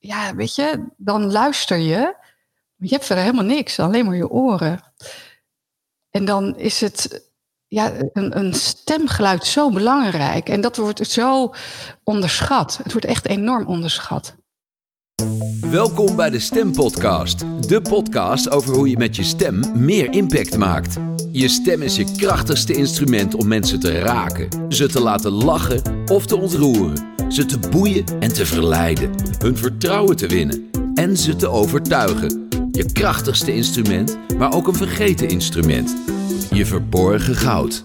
ja, weet je, dan luister je. Je hebt verder helemaal niks, alleen maar je oren. En dan is het ja, een, een stemgeluid zo belangrijk. En dat wordt zo onderschat. Het wordt echt enorm onderschat. Welkom bij de Stempodcast. De podcast over hoe je met je stem meer impact maakt. Je stem is je krachtigste instrument om mensen te raken, ze te laten lachen of te ontroeren, ze te boeien en te verleiden, hun vertrouwen te winnen en ze te overtuigen. Je krachtigste instrument, maar ook een vergeten instrument. Je verborgen goud.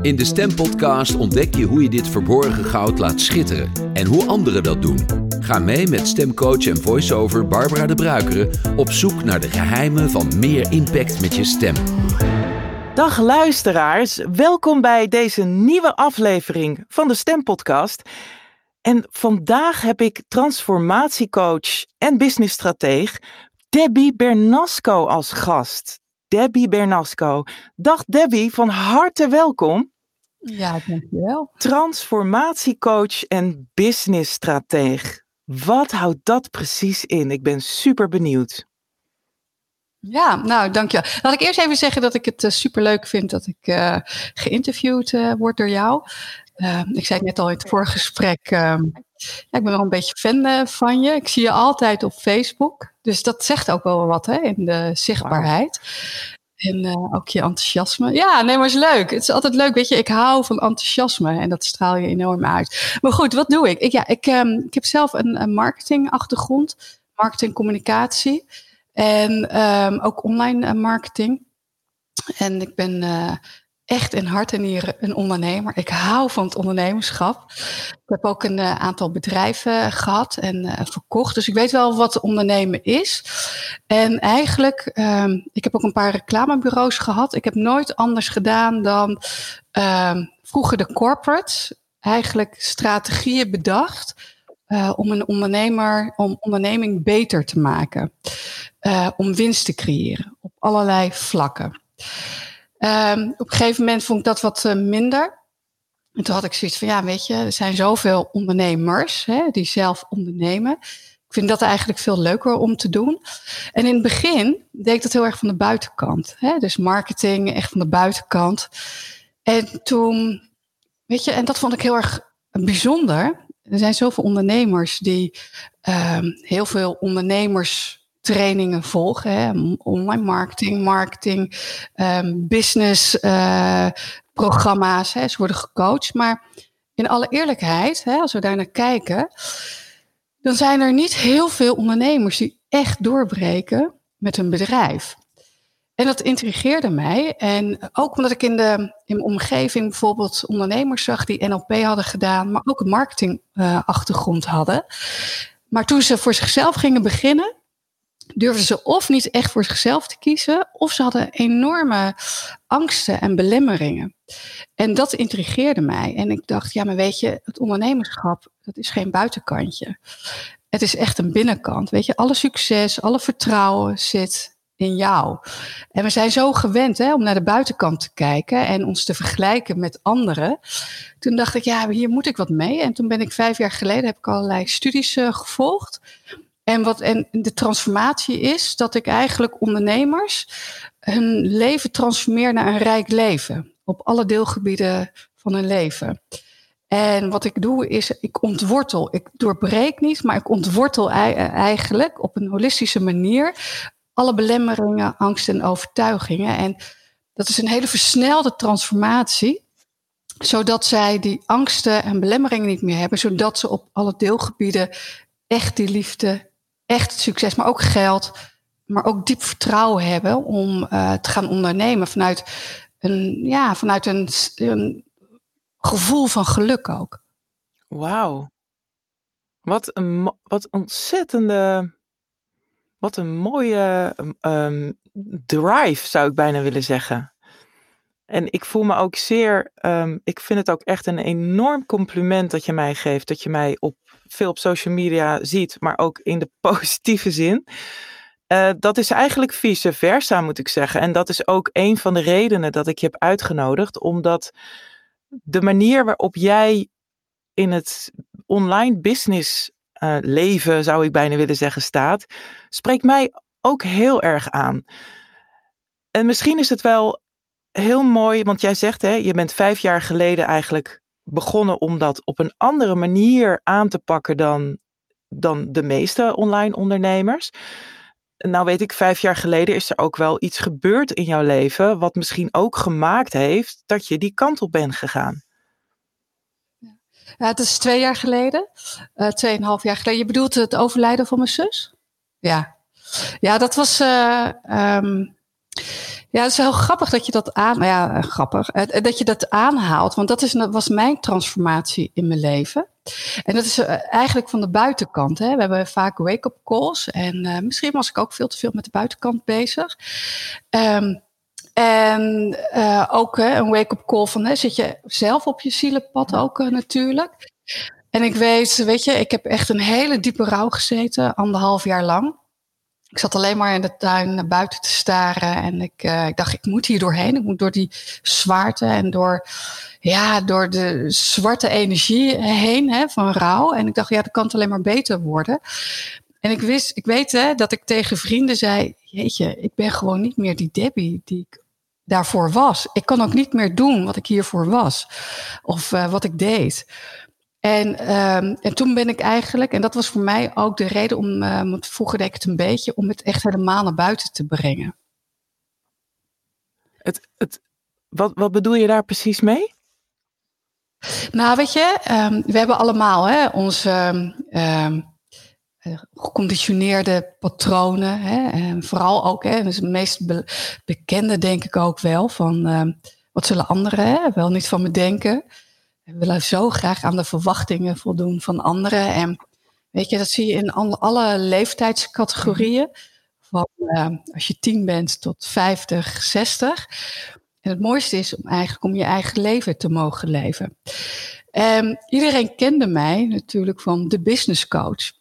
In de Stempodcast ontdek je hoe je dit verborgen goud laat schitteren en hoe anderen dat doen. Ga mee met stemcoach en voiceover Barbara de Bruikere op zoek naar de geheimen van meer impact met je stem. Dag luisteraars, welkom bij deze nieuwe aflevering van de Stempodcast. En vandaag heb ik transformatiecoach en businessstrateeg Debbie Bernasco als gast. Debbie Bernasco. Dag Debbie, van harte welkom. Ja, dankjewel. Transformatiecoach en businessstrateeg. Wat houdt dat precies in? Ik ben super benieuwd. Ja, nou, dankjewel. Laat ik eerst even zeggen dat ik het uh, superleuk vind dat ik uh, geïnterviewd uh, word door jou. Ik zei het net al in het vorige gesprek. Ehm, ja, ik ben wel een beetje fan van je. Ik zie je altijd op Facebook. Dus dat zegt ook wel wat hè, in de zichtbaarheid. En ook je enthousiasme. Ja, nee, maar het is leuk. Het is altijd leuk. Weet je, ik hou van enthousiasme en dat straal je enorm uit. Maar goed, wat doe ik? Ik, ja, ik, um, ik heb zelf een, een marketingachtergrond, marketingcommunicatie. En um, ook online marketing. En ik ben echt in hart en nieren een ondernemer. Ik hou van het ondernemerschap. Ik heb ook een uh, aantal bedrijven gehad en uh, verkocht. Dus ik weet wel wat ondernemen is. En eigenlijk, um, ik heb ook een paar reclamebureaus gehad. Ik heb nooit anders gedaan dan um, vroeger de corporates. Eigenlijk strategieën bedacht om een ondernemer, om onderneming beter te maken. Om winst te creëren op allerlei vlakken. Um, op een gegeven moment vond ik dat wat uh, minder. En toen had ik zoiets van, ja, weet je, er zijn zoveel ondernemers hè, die zelf ondernemen. Ik vind dat eigenlijk veel leuker om te doen. En in het begin deed ik dat heel erg van de buitenkant. Hè? Dus marketing echt van de buitenkant. En toen, weet je, en dat vond ik heel erg bijzonder er zijn zoveel ondernemers die uh, heel veel ondernemerstrainingen volgen. Hè? Online marketing, marketing, um, business uh, programma's. Hè? Ze worden gecoacht. Maar in alle eerlijkheid, hè, als we daar naar kijken, dan zijn er niet heel veel ondernemers die echt doorbreken met hun bedrijf. En dat intrigeerde mij. En ook omdat ik in, de, in mijn omgeving bijvoorbeeld ondernemers zag die NLP hadden gedaan, maar ook een marketingachtergrond hadden. Maar toen ze voor zichzelf gingen beginnen, durfden ze of niet echt voor zichzelf te kiezen, of ze hadden enorme angsten en belemmeringen. En dat intrigeerde mij. En ik dacht, ja, maar weet je, het ondernemerschap, dat is geen buitenkantje. Het is echt een binnenkant. Weet je, alle succes, alle vertrouwen zit in jou. En we zijn zo gewend hè, om naar de buitenkant te kijken en ons te vergelijken met anderen. Toen dacht ik, ja, hier moet ik wat mee. En toen ben ik vijf jaar geleden, heb ik allerlei studies uh, gevolgd. En, wat, en de transformatie is dat ik eigenlijk ondernemers hun leven transformeer naar een rijk leven. Op alle deelgebieden van hun leven. En wat ik doe is, ik ontwortel. Ik doorbreek niet, maar ik ontwortel eigenlijk op een holistische manier alle belemmeringen, angsten en overtuigingen. En dat is een hele versnelde transformatie, zodat zij die angsten en belemmeringen niet meer hebben, zodat ze op alle deelgebieden echt die liefde, echt succes, maar ook geld, maar ook diep vertrouwen hebben om uh, te gaan ondernemen vanuit een, ja, vanuit een, gevoel van geluk ook. Wauw. Wat een wat ontzettende wat een mooie um, drive, zou ik bijna willen zeggen. En ik voel me ook zeer, um, ik vind het ook echt een enorm compliment dat je mij geeft. Dat je mij op, veel op social media ziet, maar ook in de positieve zin. Uh, dat is eigenlijk vice versa, moet ik zeggen. En dat is ook een van de redenen dat ik je heb uitgenodigd, omdat de manier waarop jij in het online business eh, leven, zou ik bijna willen zeggen, staat, spreekt mij ook heel erg aan. En misschien is het wel heel mooi, want jij zegt, hè, je bent vijf jaar geleden eigenlijk begonnen om dat op een andere manier aan te pakken dan, dan de meeste online ondernemers. Nou weet ik, vijf jaar geleden is er ook wel iets gebeurd in jouw leven, wat misschien ook gemaakt heeft dat je die kant op bent gegaan. Ja, het is twee jaar geleden, uh, tweeënhalf jaar geleden. Je bedoelt het overlijden van mijn zus? Ja. Ja, dat was. Uh, um, ja, het is heel grappig dat je dat aan. Ja, grappig. Dat je dat aanhaalt. Want dat is, was mijn transformatie in mijn leven. En dat is eh, eigenlijk van de buitenkant. Hè. We hebben vaak wake-up calls. En uh, misschien was ik ook veel te veel met de buitenkant bezig. Um, en uh, ook uh, een wake-up call van, hè, zit je zelf op je zielenpad ook uh, natuurlijk. En ik weet, weet je, ik heb echt een hele diepe rouw gezeten, anderhalf jaar lang. Ik zat alleen maar in de tuin naar buiten te staren. En ik, ik dacht, ik moet hier doorheen. Ik moet door die zwaarte en door, ja, door de zwarte energie heen hè, van rouw. En ik dacht, ja, dat kan alleen maar beter worden. En ik wist, ik weet hè, dat ik tegen vrienden zei: Jeetje, ik ben gewoon niet meer die Debbie die ik daarvoor was. Ik kan ook niet meer doen wat ik hiervoor was of uh, wat ik deed. En, um, en toen ben ik eigenlijk, en dat was voor mij ook de reden om, uh, want vroeger deed ik het een beetje, om het echt helemaal naar buiten te brengen. Het, het, wat, wat bedoel je daar precies mee? Nou, weet je, um, we hebben allemaal hè, onze um, eh, geconditioneerde patronen. Hè, en vooral ook, hè, is het meest bekende denk ik ook wel, van wat zullen anderen hè, wel niet van me denken. We willen zo graag aan de verwachtingen voldoen van anderen. En weet je, dat zie je in alle leeftijdscategorieën. Van uh, als je tien bent tot 50, 60. En het mooiste is om eigenlijk om je eigen leven te mogen leven. Um, iedereen kende mij natuurlijk van de business coach.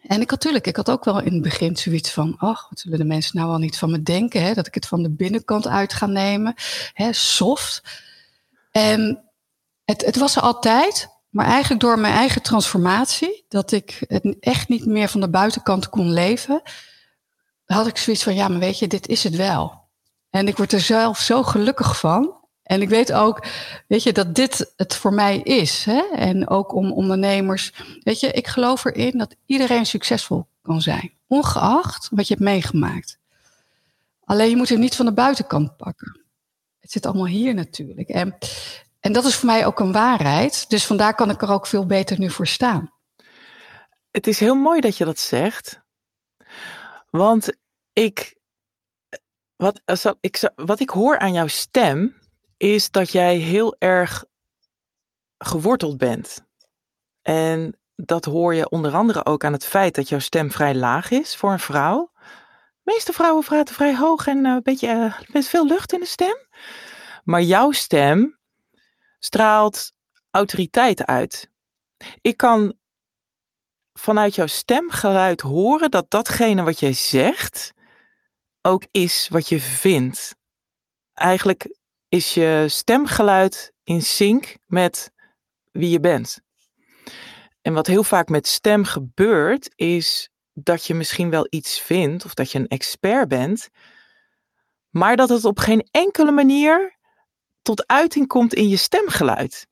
En ik natuurlijk, ik had ook wel in het begin zoiets van, ach, wat zullen de mensen nou wel niet van me denken, hè? dat ik het van de binnenkant uit ga nemen, hè? soft. En het, het was er altijd, maar eigenlijk door mijn eigen transformatie, dat ik het echt niet meer van de buitenkant kon leven, had ik zoiets van, ja, maar weet je, dit is het wel. En ik word er zelf zo gelukkig van. En ik weet ook, weet je, dat dit het voor mij is. Hè? En ook om ondernemers. Weet je, ik geloof erin dat iedereen succesvol kan zijn. Ongeacht wat je hebt meegemaakt. Alleen je moet hem niet van de buitenkant pakken. Het zit allemaal hier natuurlijk. En, en dat is voor mij ook een waarheid. Dus vandaar kan ik er ook veel beter nu voor staan. Het is heel mooi dat je dat zegt. Want ik, wat, ik, wat ik hoor aan jouw stem, is dat jij heel erg geworteld bent. En dat hoor je onder andere ook aan het feit dat jouw stem vrij laag is voor een vrouw. De meeste vrouwen praten vrij hoog en eh, een beetje uh, met veel lucht in de stem. Maar jouw stem straalt autoriteit uit. Ik kan vanuit jouw stemgeluid horen dat datgene wat jij zegt ook is wat je vindt. Eigenlijk is je stemgeluid in sync met wie je bent. En wat heel vaak met stem gebeurt, is dat je misschien wel iets vindt of dat je een expert bent, maar dat het op geen enkele manier tot uiting komt in je stemgeluid.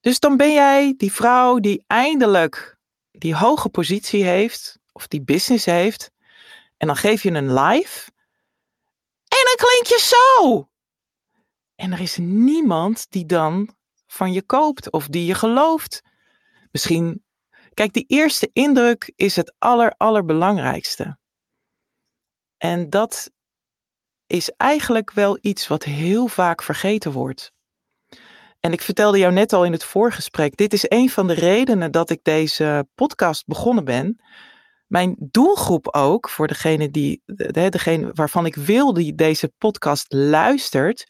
Dus dan ben jij die vrouw die eindelijk die hoge positie heeft of die business heeft en dan geef je een live en dan klink je zo. En er is niemand die dan van je koopt of die je gelooft. Misschien, kijk, die eerste indruk is het aller, allerbelangrijkste. En dat is eigenlijk wel iets wat heel vaak vergeten wordt. En ik vertelde jou net al in het voorgesprek, dit is een van de redenen dat ik deze podcast begonnen ben. Mijn doelgroep ook, voor degene, die, degene waarvan ik wil die deze podcast luistert,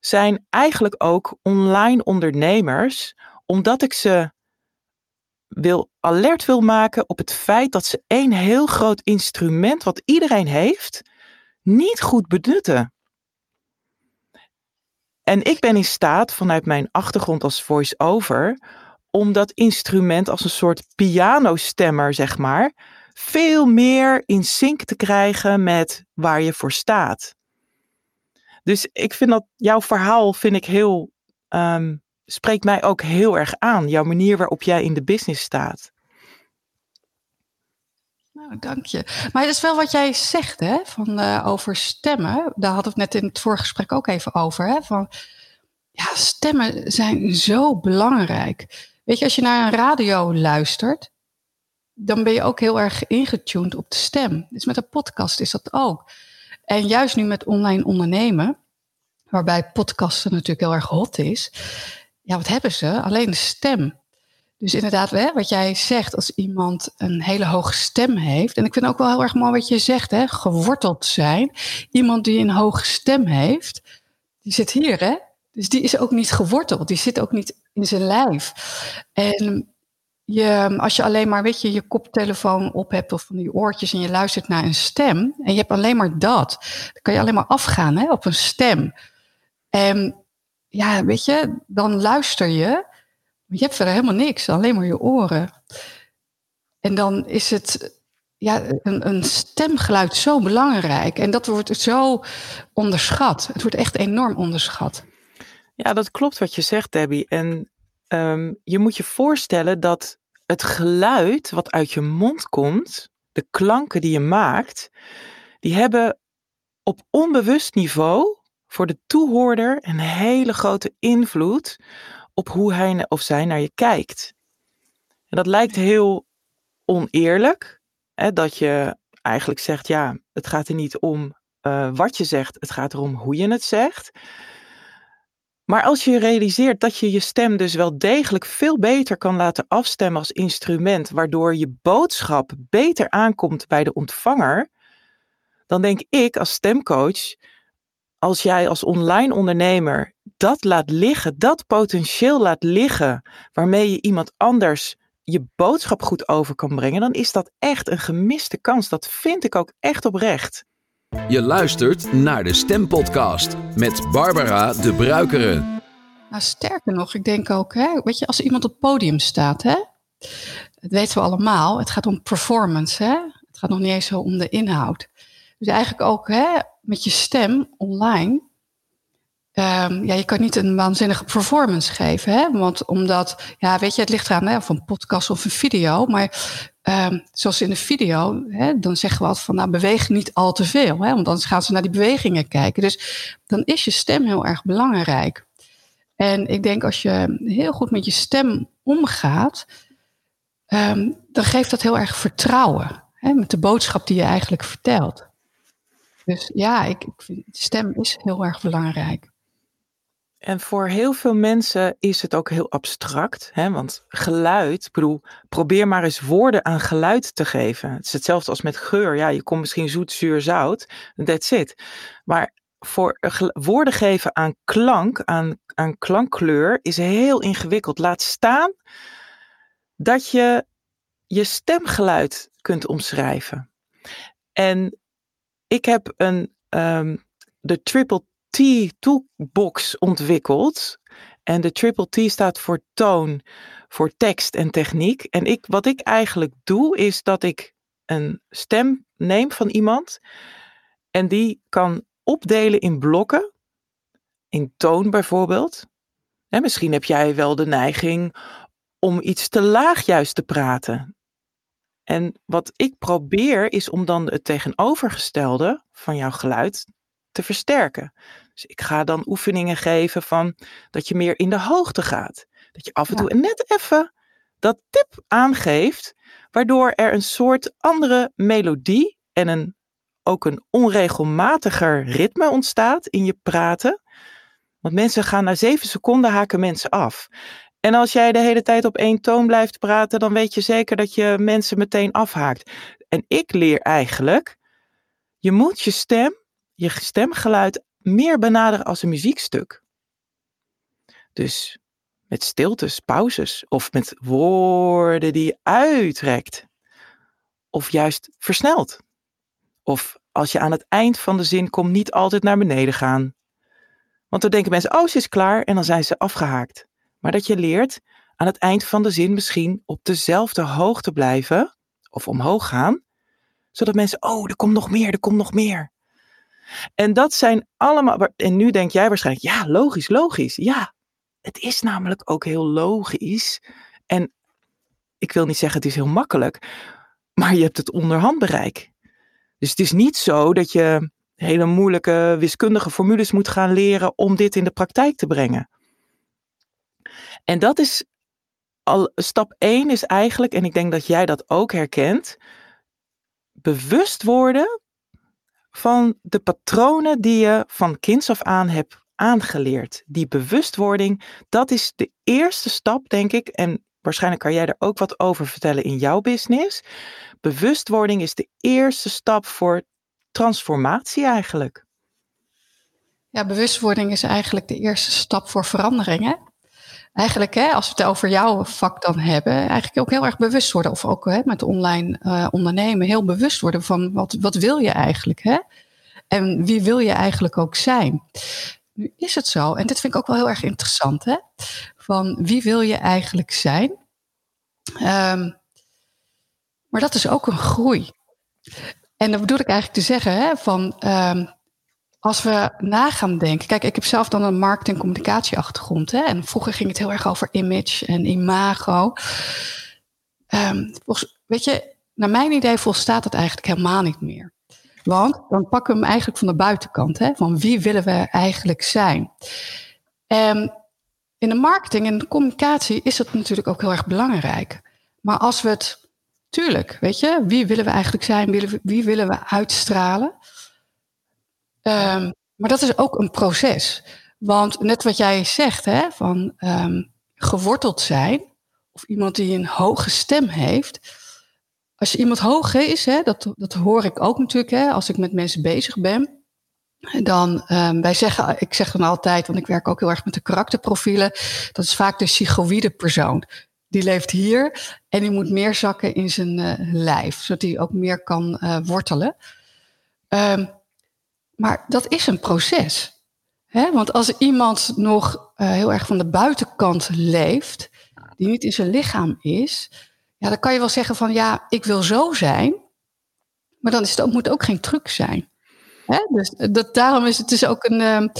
zijn eigenlijk ook online ondernemers, omdat ik ze wil alert wil maken op het feit dat ze één heel groot instrument wat iedereen heeft, niet goed benutten. En ik ben in staat vanuit mijn achtergrond als voice-over om dat instrument als een soort pianostemmer, zeg maar, veel meer in sync te krijgen met waar je voor staat. Dus ik vind dat jouw verhaal vind ik heel, um, spreekt mij ook heel erg aan. Jouw manier waarop jij in de business staat. Nou, dank je. Maar het is wel wat jij zegt, hè, van, uh, over stemmen. Daar hadden we het net in het vorige gesprek ook even over. Hè, van, ja, stemmen zijn zo belangrijk. Weet je, als je naar een radio luistert, dan ben je ook heel erg ingetuned op de stem. Dus met een podcast is dat ook. En juist nu met online ondernemen, waarbij podcasten natuurlijk heel erg hot is. Ja, wat hebben ze? Alleen de stem. Dus inderdaad, hè, wat jij zegt, als iemand een hele hoge stem heeft. En ik vind ook wel heel erg mooi wat je zegt, hè, geworteld zijn. Iemand die een hoge stem heeft, die zit hier, hè? Dus die is ook niet geworteld. Die zit ook niet in zijn lijf. En je, als je alleen maar, weet je, je koptelefoon op hebt of van die oortjes en je luistert naar een stem en je hebt alleen maar dat, dan kan je alleen maar afgaan hè, op een stem. En ja, weet je, dan luister je, je hebt verder helemaal niks, alleen maar je oren. En dan is het, ja, een, een stemgeluid zo belangrijk en dat wordt zo onderschat. Het wordt echt enorm onderschat. Ja, dat klopt wat je zegt, Debbie. En um, je moet je voorstellen dat het geluid wat uit je mond komt, de klanken die je maakt, die hebben op onbewust niveau voor de toehoorder een hele grote invloed op hoe hij of zij naar je kijkt. En dat lijkt heel oneerlijk, hè, dat je eigenlijk zegt, ja, het gaat er niet om uh, wat je zegt, het gaat erom hoe je het zegt. Maar als je realiseert dat je je stem dus wel degelijk veel beter kan laten afstemmen als instrument, waardoor je boodschap beter aankomt bij de ontvanger, dan denk ik als stemcoach, als jij als online ondernemer dat laat liggen, dat potentieel laat liggen, waarmee je iemand anders je boodschap goed over kan brengen, dan is dat echt een gemiste kans. Dat vind ik ook echt oprecht. Je luistert naar de Stempodcast met Barbara de Bruikere. Nou, sterker nog, ik denk ook, hè, weet je, als iemand op het podium staat, hè, dat weten we allemaal, het gaat om performance, hè? het gaat nog niet eens zo om de inhoud. Dus eigenlijk ook hè, met je stem online, um, ja, je kan niet een waanzinnige performance geven, hè? want omdat, ja, weet je, het ligt eraan hè, of een podcast of een video, maar Um, zoals in de video, hè, dan zeggen we altijd van nou beweeg niet al te veel, hè, want anders gaan ze naar die bewegingen kijken. Dus dan is je stem heel erg belangrijk. En ik denk als je heel goed met je stem omgaat, um, dan geeft dat heel erg vertrouwen hè, met de boodschap die je eigenlijk vertelt. Dus ja, ik, ik vind stem is heel erg belangrijk. En voor heel veel mensen is het ook heel abstract. Hè? Want geluid, bedoel, probeer maar eens woorden aan geluid te geven. Het is hetzelfde als met geur. Ja, je komt misschien zoet, zuur, zout. That's it. Maar voor woorden geven aan klank, aan, aan klankkleur, is heel ingewikkeld. Laat staan dat je je stemgeluid kunt omschrijven. En ik heb een, um, de Triple T-toolbox ontwikkeld. En de triple T staat voor toon, voor tekst en techniek. En ik, wat ik eigenlijk doe, is dat ik een stem neem van iemand. En die kan opdelen in blokken. In toon bijvoorbeeld. En misschien heb jij wel de neiging om iets te laag juist te praten. En wat ik probeer is om dan het tegenovergestelde van jouw geluid te versterken. Dus ik ga dan oefeningen geven van dat je meer in de hoogte gaat. Dat je af en toe net even dat tip aangeeft, waardoor er een soort andere melodie en een, ook een onregelmatiger ritme ontstaat in je praten. Want mensen gaan na zeven seconden haken mensen af. En als jij de hele tijd op één toon blijft praten, dan weet je zeker dat je mensen meteen afhaakt. En ik leer eigenlijk, je moet je stem, je stemgeluid meer benaderen als een muziekstuk. Dus met stiltes, pauzes of met woorden die je uitrekt. Of juist versneld. Of als je aan het eind van de zin komt, niet altijd naar beneden gaan. Want dan denken mensen, oh, ze is klaar en dan zijn ze afgehaakt. Maar dat je leert, aan het eind van de zin misschien op dezelfde hoogte blijven of omhoog gaan, zodat mensen, oh, er komt nog meer, er komt nog meer. En dat zijn allemaal, en nu denk jij waarschijnlijk, ja, logisch, logisch. Ja, het is namelijk ook heel logisch. En ik wil niet zeggen het is heel makkelijk, maar je hebt het onderhand bereik. Dus het is niet zo dat je hele moeilijke wiskundige formules moet gaan leren om dit in de praktijk te brengen. En dat is al stap 1 is eigenlijk, en ik denk dat jij dat ook herkent, bewust worden van de patronen die je van kinds af aan hebt aangeleerd. Die bewustwording, dat is de eerste stap, denk ik. En waarschijnlijk kan jij er ook wat over vertellen in jouw business. Bewustwording is de eerste stap voor transformatie eigenlijk. Ja, bewustwording is eigenlijk de eerste stap voor verandering. Eigenlijk, hè, als we het over jouw vak dan hebben, eigenlijk ook heel erg bewust worden. Of ook hè, met online uh, ondernemen, heel bewust worden van wat, wat wil je eigenlijk? Hè? En wie wil je eigenlijk ook zijn? Nu is het zo, en dit vind ik ook wel heel erg interessant, hè? van wie wil je eigenlijk zijn? Um, maar dat is ook een groei. En dat bedoel ik eigenlijk te zeggen, hè, van um, als we na gaan denken. Kijk, ik heb zelf dan een markt- en communicatieachtergrond. Hè, en vroeger ging het heel erg over image en imago. Um, volgens, weet je, naar mijn idee volstaat het eigenlijk helemaal niet meer. Want dan pakken we hem eigenlijk van de buitenkant. Hè, van wie willen we eigenlijk zijn? En in de marketing en communicatie is dat natuurlijk ook heel erg belangrijk. Maar als we het Tuurlijk, weet je, wie willen we eigenlijk zijn? Wie willen we uitstralen? Um, maar dat is ook een proces. Want net wat jij zegt, hè, van um, geworteld zijn, of iemand die een hoge stem heeft. Als je iemand hoog is, hè, dat, dat hoor ik ook natuurlijk hè, als ik met mensen bezig ben. Dan, um, wij zeggen, ik zeg dan altijd, want ik werk ook heel erg met de karakterprofielen. Dat is vaak de psychoïde persoon die leeft hier en die moet meer zakken in zijn uh, lijf, zodat hij ook meer kan uh, wortelen. Um, maar dat is een proces. Hè? Want als iemand nog uh, heel erg van de buitenkant leeft, die niet in zijn lichaam is, ja, dan kan je wel zeggen van ja, ik wil zo zijn, maar dan is het ook, moet het ook geen truc zijn. Hè? Dus dat, daarom is het dus ook een.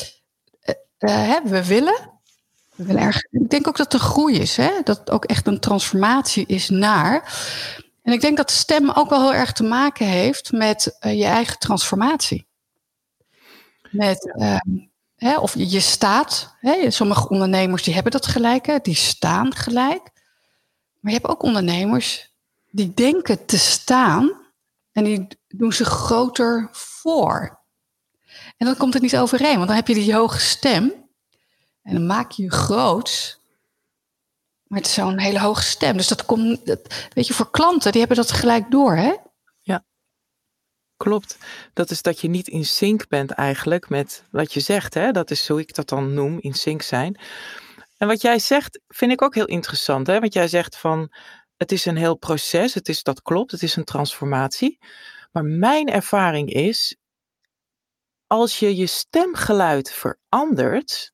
Hè, we willen, erg, ik denk ook dat een groei is, hè? dat ook echt een transformatie is naar. En ik denk dat de stem ook wel heel erg te maken heeft met uh, je eigen transformatie. Met, uh, hè, of je, staat. Hè? Sommige ondernemers die hebben dat gelijk, hè? die staan gelijk. Maar je hebt ook ondernemers die denken te staan en die doen zich groter voor. En dan komt het niet overeen, want dan heb je die hoge stem. En dan maak je je groot. Maar het is zo'n hele hoge stem. Dus dat komt, weet je, voor klanten, die hebben dat gelijk door, hè? Klopt. Dat is dat je niet in sync bent eigenlijk met wat je zegt, hè? Dat is hoe ik dat dan noem, in sync zijn. En wat jij zegt, vind ik ook heel interessant, hè? Want jij zegt van, het is een heel proces, het is, dat klopt, het is een transformatie. Maar mijn ervaring is, als je je stemgeluid verandert,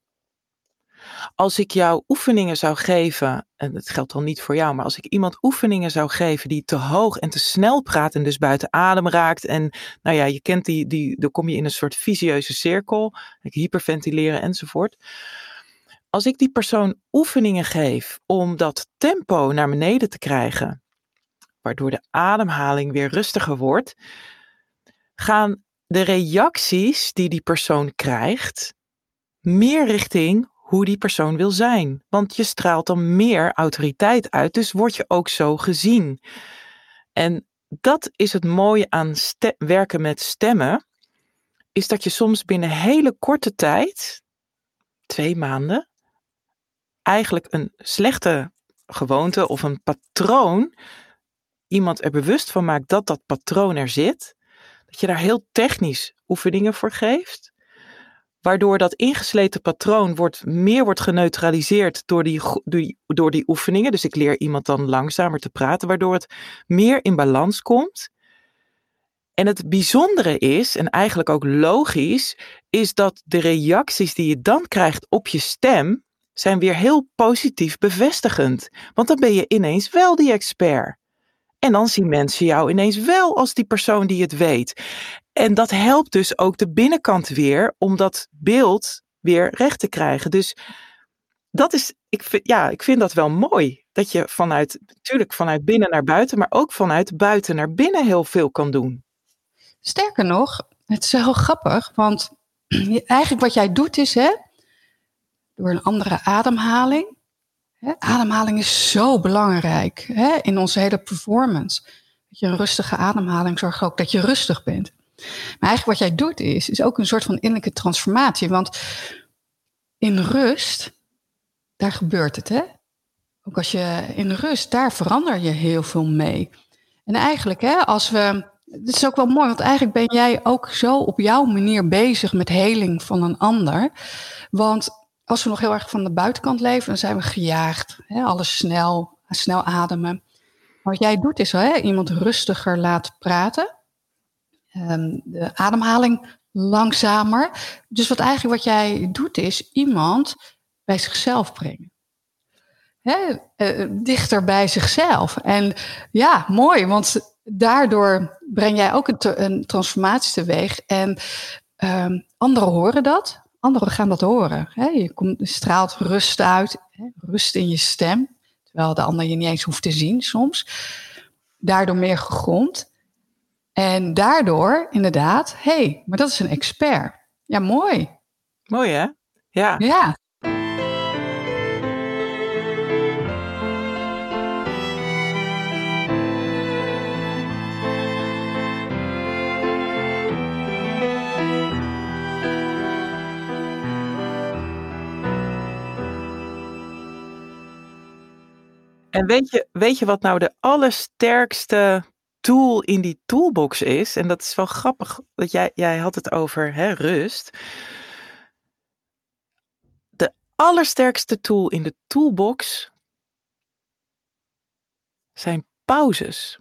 als ik jou oefeningen zou geven, en dat geldt dan niet voor jou, maar als ik iemand oefeningen zou geven die te hoog en te snel praat en dus buiten adem raakt. En nou ja, je kent die, die dan kom je in een soort visieuze cirkel, hyperventileren enzovoort. Als ik die persoon oefeningen geef om dat tempo naar beneden te krijgen, waardoor de ademhaling weer rustiger wordt, gaan de reacties die die persoon krijgt meer richting hoe die persoon wil zijn. Want je straalt dan meer autoriteit uit, dus word je ook zo gezien. En dat is het mooie aan werken met stemmen, is dat je soms binnen hele korte tijd, twee maanden, eigenlijk een slechte gewoonte of een patroon, iemand er bewust van maakt dat dat patroon er zit, dat je daar heel technisch oefeningen voor geeft waardoor dat ingesleten patroon wordt, meer wordt geneutraliseerd door die, door, door die oefeningen. Dus ik leer iemand dan langzamer te praten, waardoor het meer in balans komt. En het bijzondere is, en eigenlijk ook logisch, is dat de reacties die je dan krijgt op je stem zijn weer heel positief bevestigend. Want dan ben je ineens wel die expert. En dan zien mensen jou ineens wel als die persoon die het weet. En dat helpt dus ook de binnenkant weer om dat beeld weer recht te krijgen. Dus dat is, ik vind, ja, ik vind dat wel mooi. Dat je vanuit, natuurlijk vanuit binnen naar buiten, maar ook vanuit buiten naar binnen heel veel kan doen. Sterker nog, het is heel grappig, want eigenlijk wat jij doet is, hè, door een andere ademhaling. Hè, ademhaling is zo belangrijk hè, in onze hele performance. Dat je een rustige ademhaling zorgt ook dat je rustig bent. Maar eigenlijk wat jij doet is, is ook een soort van innerlijke transformatie. Want in rust, daar gebeurt het, hè? Ook als je in rust, daar verander je heel veel mee. En eigenlijk, hè, als we. Het is ook wel mooi, want eigenlijk ben jij ook zo op jouw manier bezig met heling van een ander. Want als we nog heel erg van de buitenkant leven, dan zijn we gejaagd. Hè, alles snel, snel ademen. Wat jij doet is hè, iemand rustiger laten praten. Ehm, de ademhaling langzamer. Dus wat eigenlijk wat jij doet is iemand bij zichzelf brengen. Hè, uh, dichter bij zichzelf. En ja, mooi, want daardoor breng jij ook een, een transformatie teweeg. En um, anderen horen dat, anderen gaan dat horen. Je, komt, straalt rust uit, rust in je stem, terwijl de ander je niet eens hoeft te zien soms. Daardoor meer gegrond. En daardoor inderdaad, hé, hey, maar dat is een expert. Ja, mooi. Mooi hè? Ja. Ja. En weet je, weet je wat nou de allersterkste tool in die toolbox is? En dat is wel grappig, dat jij, jij had het over hè, rust. De allersterkste tool in de toolbox zijn pauzes.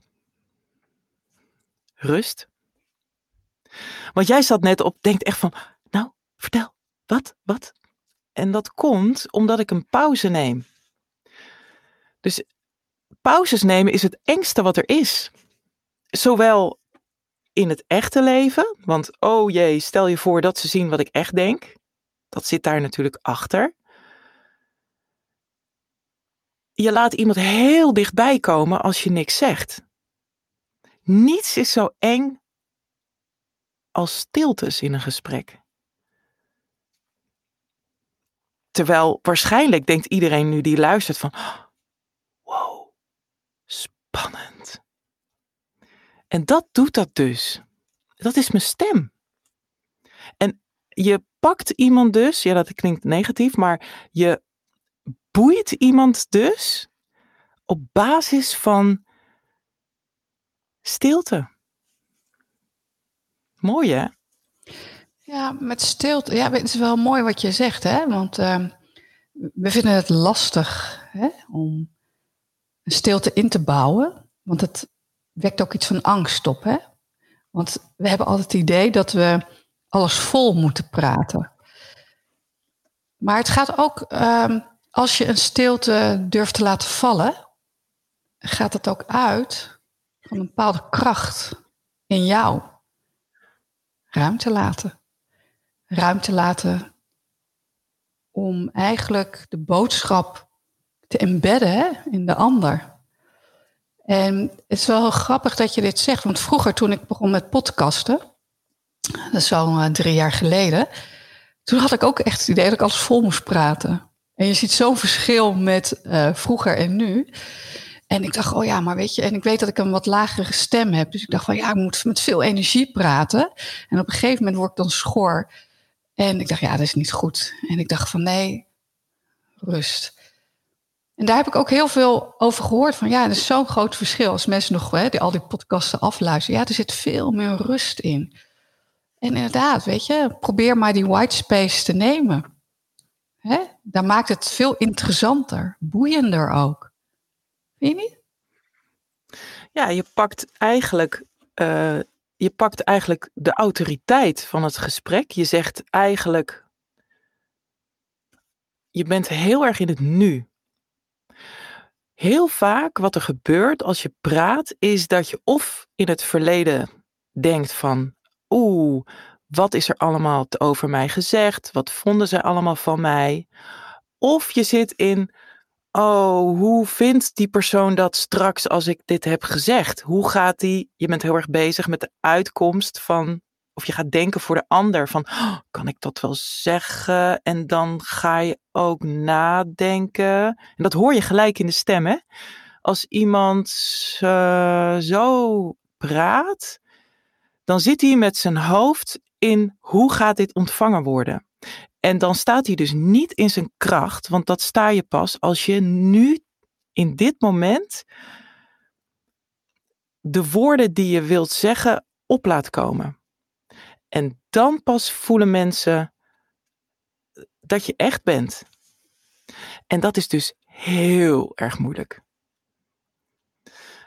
Rust. Want jij zat net op, denkt echt van, nou, vertel, wat, wat? En dat komt omdat ik een pauze neem. Dus pauzes nemen is het engste wat er is. Zowel in het echte leven, want oh jee, stel je voor dat ze zien wat ik echt denk. Dat zit daar natuurlijk achter. Je laat iemand heel dichtbij komen als je niks zegt. Niets is zo eng als stiltes in een gesprek. Terwijl waarschijnlijk denkt iedereen nu die luistert van, wow, spannend. En dat doet dat dus. Dat is mijn stem. En je pakt iemand dus, ja dat klinkt negatief, maar je boeit iemand dus op basis van stilte. Mooi hè? Ja, met stilte. Ja, het is wel mooi wat je zegt, hè? Want uh, we vinden het lastig hè? om stilte in te bouwen. Want het wekt ook iets van angst op, hè? Want we hebben altijd het idee dat we alles vol moeten praten. Maar het gaat ook, um, als je een stilte durft te laten vallen, gaat het ook uit van een bepaalde kracht in jou. Ruimte laten. Ruimte laten om eigenlijk de boodschap te embedden hè, in de ander. En het is wel grappig dat je dit zegt, want vroeger toen ik begon met podcasten, dat is al uh, drie jaar geleden, toen had ik ook echt het idee dat ik alles vol moest praten. En je ziet zo'n verschil met uh, vroeger en nu. En ik dacht, oh ja, maar weet je, en ik weet dat ik een wat lagere stem heb. Dus ik dacht van ja, ik moet met veel energie praten. En op een gegeven moment word ik dan schor. En ik dacht, ja, dat is niet goed. En ik dacht van nee, rust. En daar heb ik ook heel veel over gehoord. Van ja, er is zo'n groot verschil. Als mensen nog hè, die, al die podcasten afluisteren. Ja, er zit veel meer rust in. En inderdaad, weet je, probeer maar die white space te nemen. Hè? Maakt het veel interessanter, boeiender ook. Vind je niet? Ja, je pakt eigenlijk, uh, je pakt eigenlijk de autoriteit van het gesprek. Je zegt eigenlijk je bent heel erg in het nu. Heel vaak wat er gebeurt als je praat, is dat je of in het verleden denkt van, oeh, wat is er allemaal over mij gezegd? Wat vonden ze allemaal van mij? Of je zit in, oh, hoe vindt die persoon dat straks als ik dit heb gezegd? Hoe gaat die, je bent heel erg bezig met de uitkomst van, of je gaat denken voor de ander van, oh, kan ik dat wel zeggen? En dan ga je ook nadenken. En dat hoor je gelijk in de stem, hè? Als iemand zo praat, dan zit hij met zijn hoofd in hoe gaat dit ontvangen worden. En dan staat hij dus niet in zijn kracht, want dat sta je pas als je nu in dit moment de woorden die je wilt zeggen op laat komen. En dan pas voelen mensen dat je echt bent. En dat is dus heel erg moeilijk.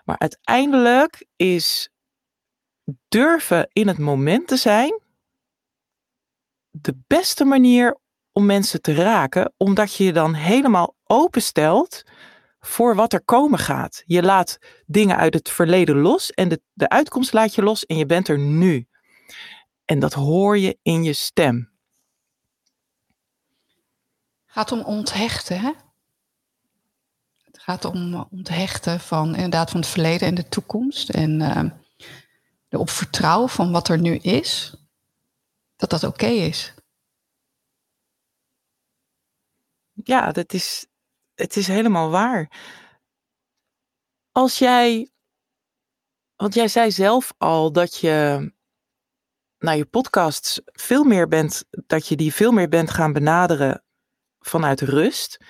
Maar uiteindelijk is durven in het moment te zijn de beste manier om mensen te raken, omdat je je dan helemaal openstelt voor wat er komen gaat. Je laat dingen uit het verleden los en de, de uitkomst laat je los en je bent er nu. En dat hoor je in je stem. Het gaat om onthechten, hè? Het gaat om onthechten van inderdaad van het verleden en de toekomst. En uh, erop vertrouwen van wat er nu is dat dat oké is. Ja, dat is, het is helemaal waar. Als jij, want jij zei zelf al dat je naar je podcasts veel meer bent, dat je die veel meer bent gaan benaderen vanuit rust.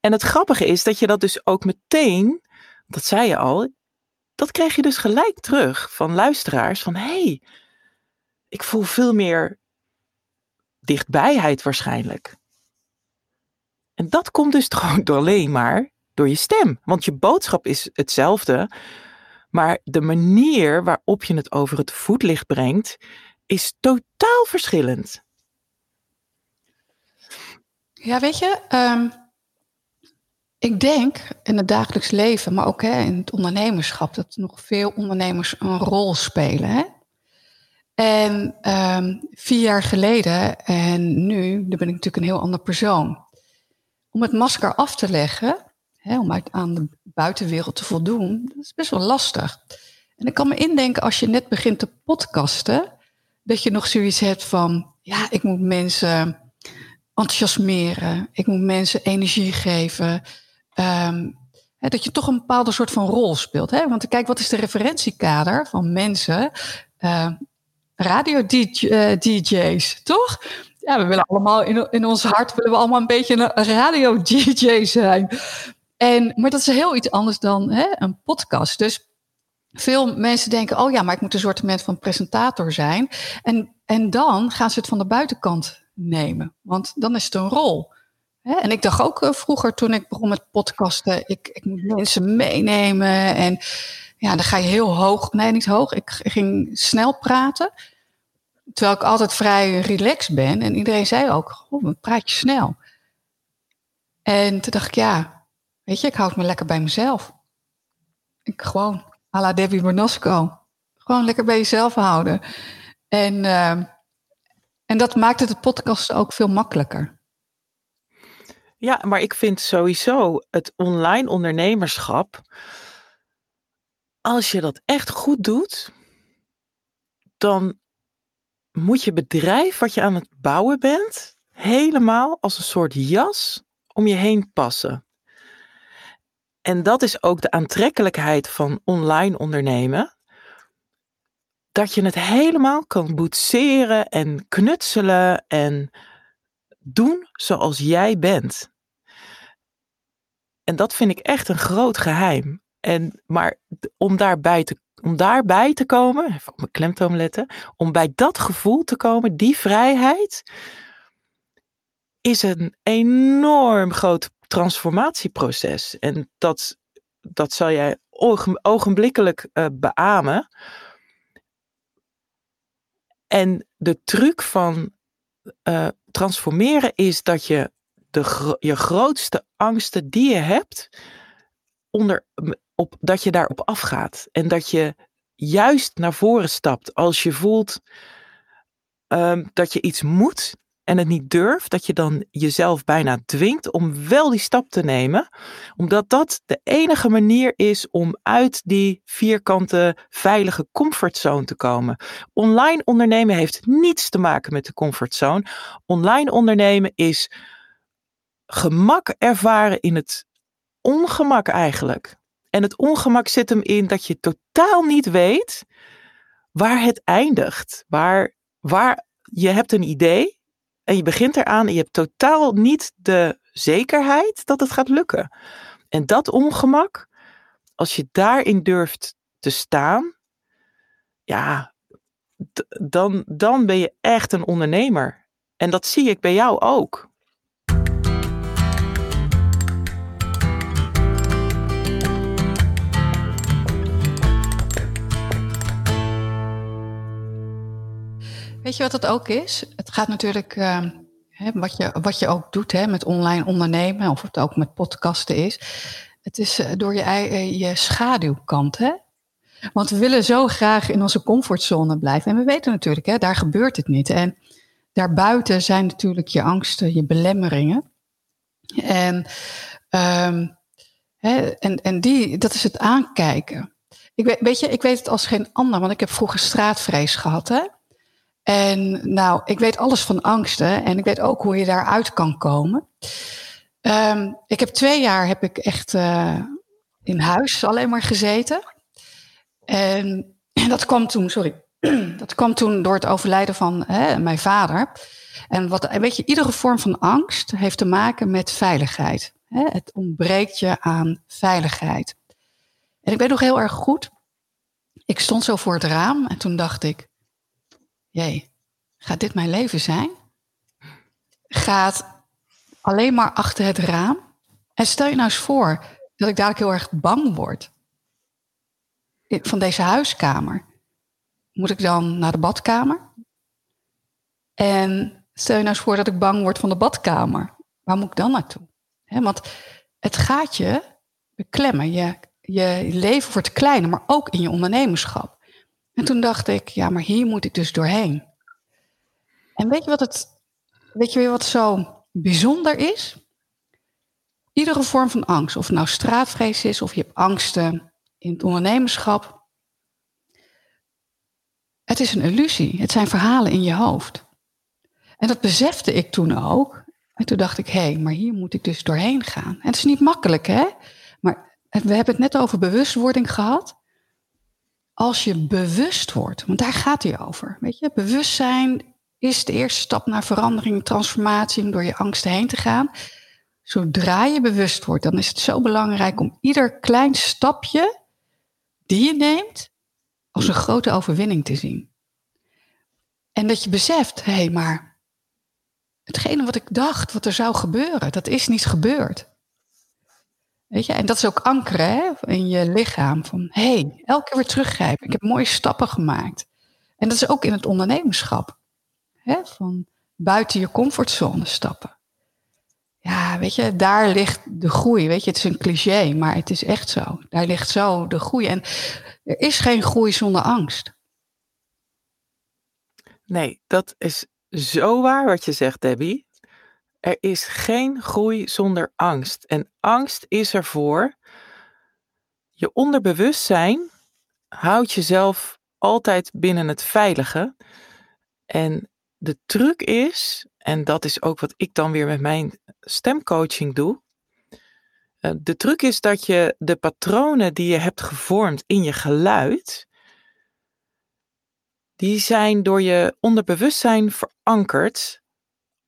En het grappige is dat je dat dus ook meteen, dat zei je al, dat kreeg je dus gelijk terug van luisteraars van hey, ik voel veel meer dichtbijheid waarschijnlijk. En dat komt dus gewoon door alleen maar door je stem. Want je boodschap is hetzelfde, maar de manier waarop je het over het voetlicht brengt, is totaal verschillend. Ja, weet je, um, ik denk in het dagelijks leven, maar ook hè, in het ondernemerschap, dat nog veel ondernemers een rol spelen. Hè? En um, vier jaar geleden en nu, dan ben ik natuurlijk een heel ander persoon. Om het masker af te leggen, hè, om uit, aan de buitenwereld te voldoen, dat is best wel lastig. En ik kan me indenken als je net begint te podcasten, dat je nog zoiets hebt van, ja, ik moet mensen enthousiasmeren, ik moet mensen energie geven. Um, hè, dat je toch een bepaalde soort van rol speelt. Hè? Want kijk, wat is de referentiekader van mensen? Uh, radio-DJ's, toch? Ja, we willen allemaal in, in ons hart willen we allemaal een beetje een radio-DJ zijn. En, maar dat is heel iets anders dan hè, een podcast. Dus veel mensen denken, oh ja, maar ik moet een soort van presentator zijn. En, en dan gaan ze het van de buitenkant nemen, want dan is het een rol. En ik dacht ook eh, vroeger toen ik begon met podcasten, ik, ik moet mensen meenemen en ja, dan ga je heel hoog. Nee, niet hoog. Ik ging snel praten. Terwijl ik altijd vrij relaxed ben. En iedereen zei ook, oh, praat je snel. En toen dacht ik, ja, weet je, ik houd me lekker bij mezelf. Ik gewoon, à la Debbie Bernasco. Gewoon lekker bij jezelf houden. En, uh, en dat maakt het podcast ook veel makkelijker. Ja, maar ik vind sowieso het online ondernemerschap als je dat echt goed doet, dan moet je bedrijf wat je aan het bouwen bent, helemaal als een soort jas om je heen passen. En dat is ook de aantrekkelijkheid van online ondernemen. Dat je het helemaal kan boetseren en knutselen en doen zoals jij bent. En dat vind ik echt een groot geheim. En, maar om daarbij, te, om daarbij te komen, even op mijn klemtoon letten, om bij dat gevoel te komen, die vrijheid, is een enorm groot transformatieproces. En dat, dat zal jij ogenblikkelijk uh, beamen. En de truc van uh, transformeren is dat je de, je grootste angsten die je hebt, onder, op, dat je daarop afgaat. En dat je juist naar voren stapt als je voelt um, dat je iets moet en het niet durft, dat je dan jezelf bijna dwingt om wel die stap te nemen, omdat dat de enige manier is om uit die vierkante veilige comfortzone te komen. Online ondernemen heeft niets te maken met de comfortzone. Online ondernemen is gemak ervaren in het ongemak eigenlijk. En het ongemak zit hem in dat je totaal niet weet waar het eindigt. Waar, waar je hebt een idee en je begint eraan en je hebt totaal niet de zekerheid dat het gaat lukken. En dat ongemak, als je daarin durft te staan, ja, dan, dan ben je echt een ondernemer. En dat zie ik bij jou ook. Weet je wat het ook is? Het gaat natuurlijk, uh, hè, wat, je, wat je ook doet hè, met online ondernemen, of het ook met podcasten is. Het is uh, door je, uh, je schaduwkant. Hè? Want we willen zo graag in onze comfortzone blijven. En we weten natuurlijk, hè, daar gebeurt het niet. En daarbuiten zijn natuurlijk je angsten, je belemmeringen. En, um, hè, en, en die, dat is het aankijken. Ik weet, weet je, ik weet het als geen ander, want ik heb vroeger straatvrees gehad. Hè? En nou, ik weet alles van angsten en ik weet ook hoe je daaruit kan komen. Um, ik heb twee jaar heb ik echt uh, in huis alleen maar gezeten. En dat kwam toen, sorry, dat kwam toen door het overlijden van hè, mijn vader. En wat, weet je, iedere vorm van angst heeft te maken met veiligheid. Hè? Het ontbreekt je aan veiligheid. En ik weet nog heel erg goed, ik stond zo voor het raam en toen dacht ik, jee, gaat dit mijn leven zijn? Gaat alleen maar achter het raam? En stel je nou eens voor dat ik dadelijk heel erg bang word van deze huiskamer. Moet ik dan naar de badkamer? En stel je nou eens voor dat ik bang word van de badkamer. Waar moet ik dan naartoe? want het gaat je beklemmen. Je, je leven wordt kleiner, maar ook in je ondernemerschap. En toen dacht ik, ja, maar hier moet ik dus doorheen. En weet je wat het, weet je weer wat zo bijzonder is? Iedere vorm van angst, of het nou straatvrees is, of je hebt angsten in het ondernemerschap. Het is een illusie. Het zijn verhalen in je hoofd. En dat besefte ik toen ook. En toen dacht ik, hé, hey, maar hier moet ik dus doorheen gaan. En het is niet makkelijk, hè? Maar we hebben het net over bewustwording gehad als je bewust wordt, want daar gaat hij over. Weet je, bewustzijn is de eerste stap naar verandering, transformatie, om door je angsten heen te gaan. Zodra je bewust wordt, dan is het zo belangrijk om ieder klein stapje die je neemt als een grote overwinning te zien. En dat je beseft, hé, hey, maar hetgene wat ik dacht, wat er zou gebeuren, dat is niet gebeurd. Weet je, en dat is ook ankeren hè, in je lichaam. Van hé, hey, elke keer weer teruggrijpen. Ik heb mooie stappen gemaakt. En dat is ook in het ondernemerschap. Hè, van buiten je comfortzone stappen. Ja, weet je, daar ligt de groei. Weet je, het is een cliché, maar het is echt zo. Daar ligt zo de groei. En er is geen groei zonder angst. Nee, dat is zo waar wat je zegt, Debbie. Er is geen groei zonder angst. En angst is ervoor. Je onderbewustzijn houdt jezelf altijd binnen het veilige. En de truc is, en dat is ook wat ik dan weer met mijn stemcoaching doe. Eh, de truc is dat je de patronen die je hebt gevormd in je geluid, die zijn door je onderbewustzijn verankerd,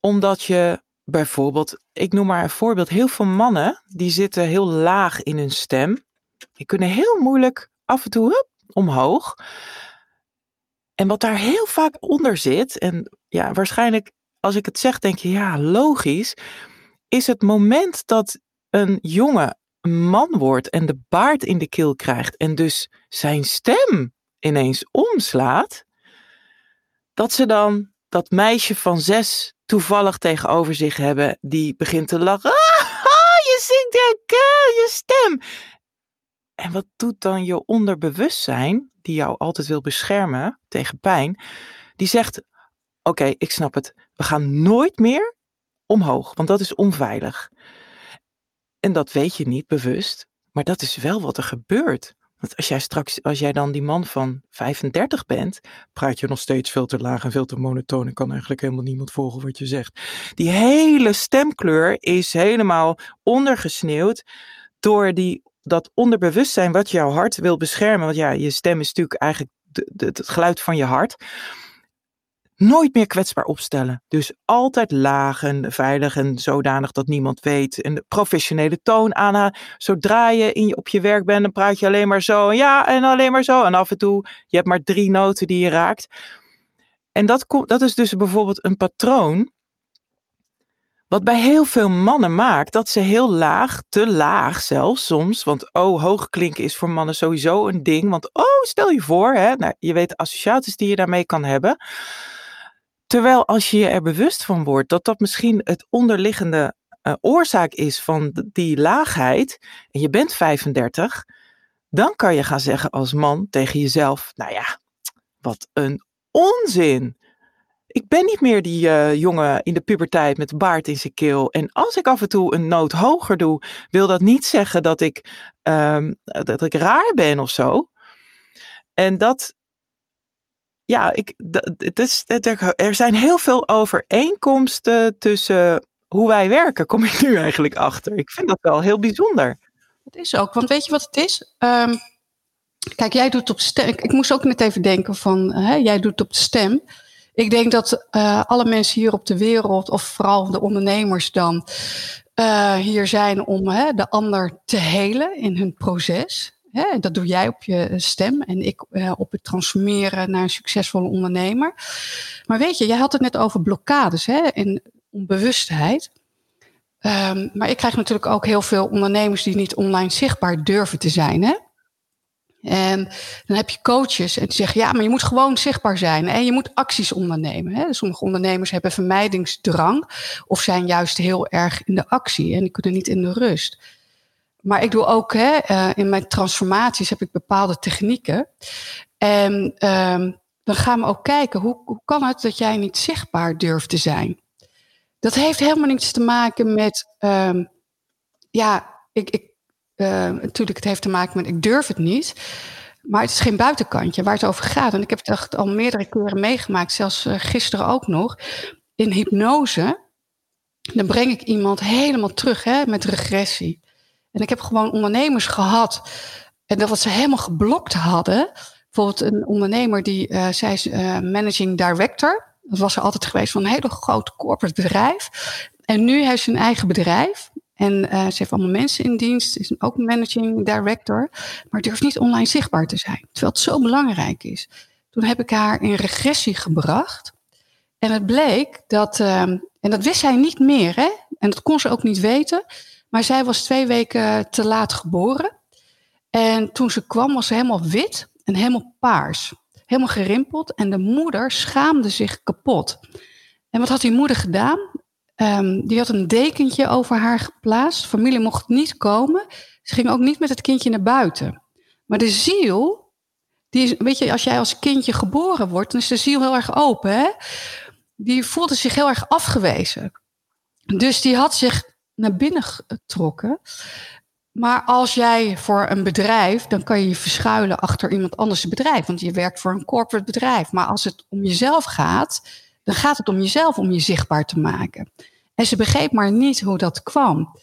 omdat je Bijvoorbeeld, ik noem maar een voorbeeld. Heel veel mannen die zitten heel laag in hun stem. Die kunnen heel moeilijk af en toe omhoog. En wat daar heel vaak onder zit, en ja, waarschijnlijk als ik het zeg, denk je ja, logisch, is het moment dat een jongen een man wordt en de baard in de keel krijgt en dus zijn stem ineens omslaat, dat ze dan dat meisje van zes toevallig tegenover zich hebben die begint te lachen. Ah, je zingt je stem. En wat doet dan je onderbewustzijn, die jou altijd wil beschermen tegen pijn, die zegt: Oké, ik snap het. We gaan nooit meer omhoog, want dat is onveilig. En dat weet je niet bewust, maar dat is wel wat er gebeurt. Want als jij straks, als jij dan die man van 35 bent, praat je nog steeds veel te laag en veel te monotoon en kan eigenlijk helemaal niemand volgen wat je zegt. Die hele stemkleur is helemaal ondergesneeuwd door die, dat onderbewustzijn wat jouw hart wil beschermen. Want ja, je stem is natuurlijk eigenlijk het geluid van je hart nooit meer kwetsbaar opstellen. Dus altijd laag en veilig en zodanig dat niemand weet. En de professionele toon aan. Zodra je, in je op je werk bent, dan praat je alleen maar zo. Ja, en alleen maar zo. En af en toe, je hebt maar drie noten die je raakt. En dat, dat is dus bijvoorbeeld een patroon. Wat bij heel veel mannen maakt dat ze heel laag, te laag zelfs soms. Want oh, hoog klinken is voor mannen sowieso een ding. Want oh, stel je voor, hè, nou, je weet de associaties die je daarmee kan hebben. Terwijl als je je er bewust van wordt dat dat misschien het onderliggende uh, oorzaak is van die laagheid, en je bent 35, dan kan je gaan zeggen als man tegen jezelf: Nou ja, wat een onzin. Ik ben niet meer die uh, jongen in de puberteit met baard in zijn keel. En als ik af en toe een noot hoger doe, wil dat niet zeggen dat ik, um, dat ik raar ben of zo. En dat, ja, ik, het is, er zijn heel veel overeenkomsten tussen hoe wij werken, kom ik nu eigenlijk achter. Ik vind dat wel heel bijzonder. Het is ook, want weet je wat het is? Ehm, kijk, jij doet op stem. Ik, moest ook net even denken van, hè, jij doet op de stem. Ik denk dat uh, alle mensen hier op de wereld, of vooral de ondernemers dan, uh, hier zijn om hè, de ander te helen in hun proces. Dat doe jij op je stem en ik uh, op het transformeren naar een succesvolle ondernemer. Maar weet je, jij had het net over blokkades hè, en onbewustheid. Um, maar ik krijg natuurlijk ook heel veel ondernemers die niet online zichtbaar durven te zijn. Hè? En dan heb je coaches en die zeggen, ja, maar je moet gewoon zichtbaar zijn en je moet acties ondernemen. Hè? Sommige ondernemers hebben vermijdingsdrang of zijn juist heel erg in de actie en die kunnen niet in de rust. Maar ik doe ook hè, uh, in mijn transformaties heb ik bepaalde technieken. En um, dan gaan we ook kijken, hoe, hoe kan het dat jij niet zichtbaar durft te zijn? Dat heeft helemaal niets te maken met, um, ja, ik, ik, uh, natuurlijk, het heeft te maken met ik durf het niet. Maar het is geen buitenkantje waar het over gaat. En ik heb het echt al meerdere keren meegemaakt, zelfs uh, gisteren ook nog. In hypnose, dan breng ik iemand helemaal terug hè, met regressie. En ik heb gewoon ondernemers gehad. En dat wat ze helemaal geblokt hadden. Bijvoorbeeld een ondernemer die, uh, zij is uh, managing director. Dat was er altijd geweest van een hele groot corporate bedrijf. En nu heeft ze een eigen bedrijf. En uh, ze heeft allemaal mensen in dienst. Is ook managing director. Maar durft niet online zichtbaar te zijn. Terwijl het zo belangrijk is. Toen heb ik haar in regressie gebracht. En het bleek dat, en dat wist zij niet meer, hè? En dat kon ze ook niet weten. Maar zij was twee weken te laat geboren. En toen ze kwam was ze helemaal wit en helemaal paars. Helemaal gerimpeld. En de moeder schaamde zich kapot. En wat had die moeder gedaan? Um, die had een dekentje over haar geplaatst. Familie mocht niet komen. Ze ging ook niet met het kindje naar buiten. Maar de ziel, die is, weet je, als jij als kindje geboren wordt, dan is de ziel heel erg open. Hè? Die voelde zich heel erg afgewezen. Dus die had zich naar binnen getrokken. Maar als jij voor een bedrijf, dan kan je je verschuilen achter iemand anders bedrijf. Want je werkt voor een corporate bedrijf. Maar als het om jezelf gaat, dan gaat het om jezelf om je zichtbaar te maken. En ze begreep maar niet hoe dat kwam.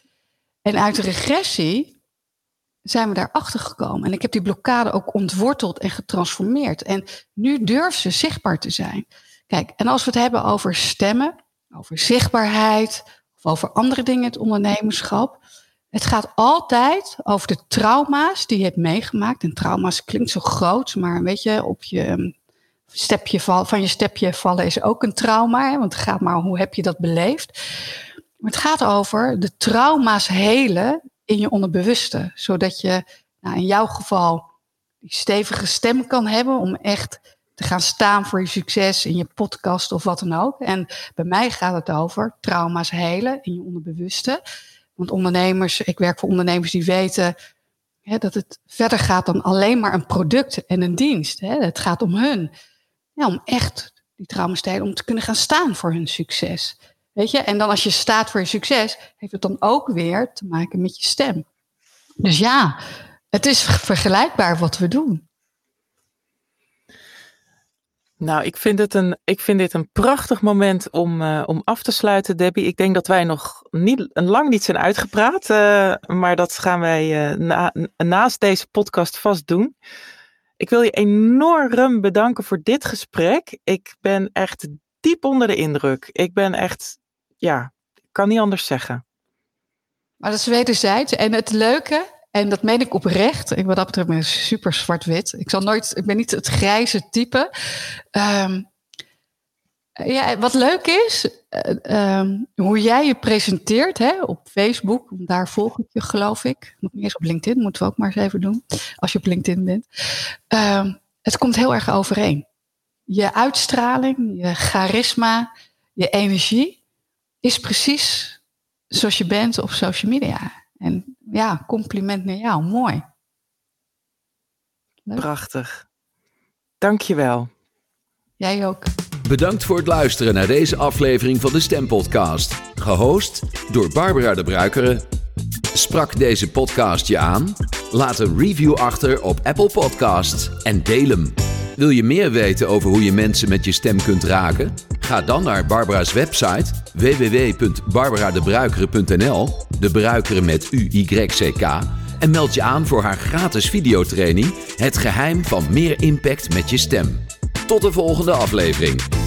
En uit de regressie zijn we daarachter gekomen. En ik heb die blokkade ook ontworteld en getransformeerd. En nu durft ze zichtbaar te zijn. Kijk, en als we het hebben over stemmen, over zichtbaarheid, over andere dingen, het ondernemerschap. Het gaat altijd over de trauma's die je hebt meegemaakt. En trauma's klinkt zo groot, maar weet je, op je ehm, stepje van je stepje vallen is ook een trauma. Want het gaat maar hoe heb je dat beleefd. Maar het gaat over de trauma's helen in je onderbewuste. Zodat je nou, in jouw geval die stevige stem kan hebben om echt te gaan staan voor je succes in je podcast of wat dan ook. En bij mij gaat het over trauma's helen in je onderbewuste. Want ondernemers, ik werk voor ondernemers die weten hè, dat het verder gaat dan alleen maar een product en een dienst. Hè. Het gaat om hun. Ja, om echt die trauma's te om te kunnen gaan staan voor hun succes. Weet je, en dan als je staat voor je succes, heeft het dan ook weer te maken met je stem. Dus ja, het is vergelijkbaar wat we doen. Nou, ik vind, het een, ik vind dit een prachtig moment om, uh, om af te sluiten, Debbie. Ik denk dat wij nog niet, lang niet zijn uitgepraat, uh, maar dat gaan wij uh, na, naast deze podcast vast doen. Ik wil je enorm bedanken voor dit gesprek. Ik ben echt diep onder de indruk. Ik ben echt, ja, kan niet anders zeggen. Maar dat is wederzijds. En het leuke, en dat meen ik oprecht. Ik wat dat betreft ben super zwart-wit. Ik zal nooit, ik ben niet het grijze type. Um, ja, wat leuk is, uh, um, hoe jij je presenteert hè, op Facebook. Daar volg ik je, geloof ik. Nog niet eens op LinkedIn, moeten we ook maar eens even doen. Als je op LinkedIn bent. Um, het komt heel erg overeen. Je uitstraling, je charisma, je energie is precies zoals je bent op social media. En ja, compliment naar jou. Mooi. Leuk. Prachtig. Dankjewel. Jij ook. Bedankt voor het luisteren naar deze aflevering van de Stempodcast. Gehost door Barbara de Bruikere. Sprak deze podcast je aan? Laat een review achter op Apple Podcasts en deel hem. Wil je meer weten over hoe je mensen met je stem kunt raken? Ga dan naar Barbara's website www.barbaradebruikere.nl, de bruikere met U-Y-C-K, en meld je aan voor haar gratis videotraining Het geheim van meer impact met je stem. Tot de volgende aflevering.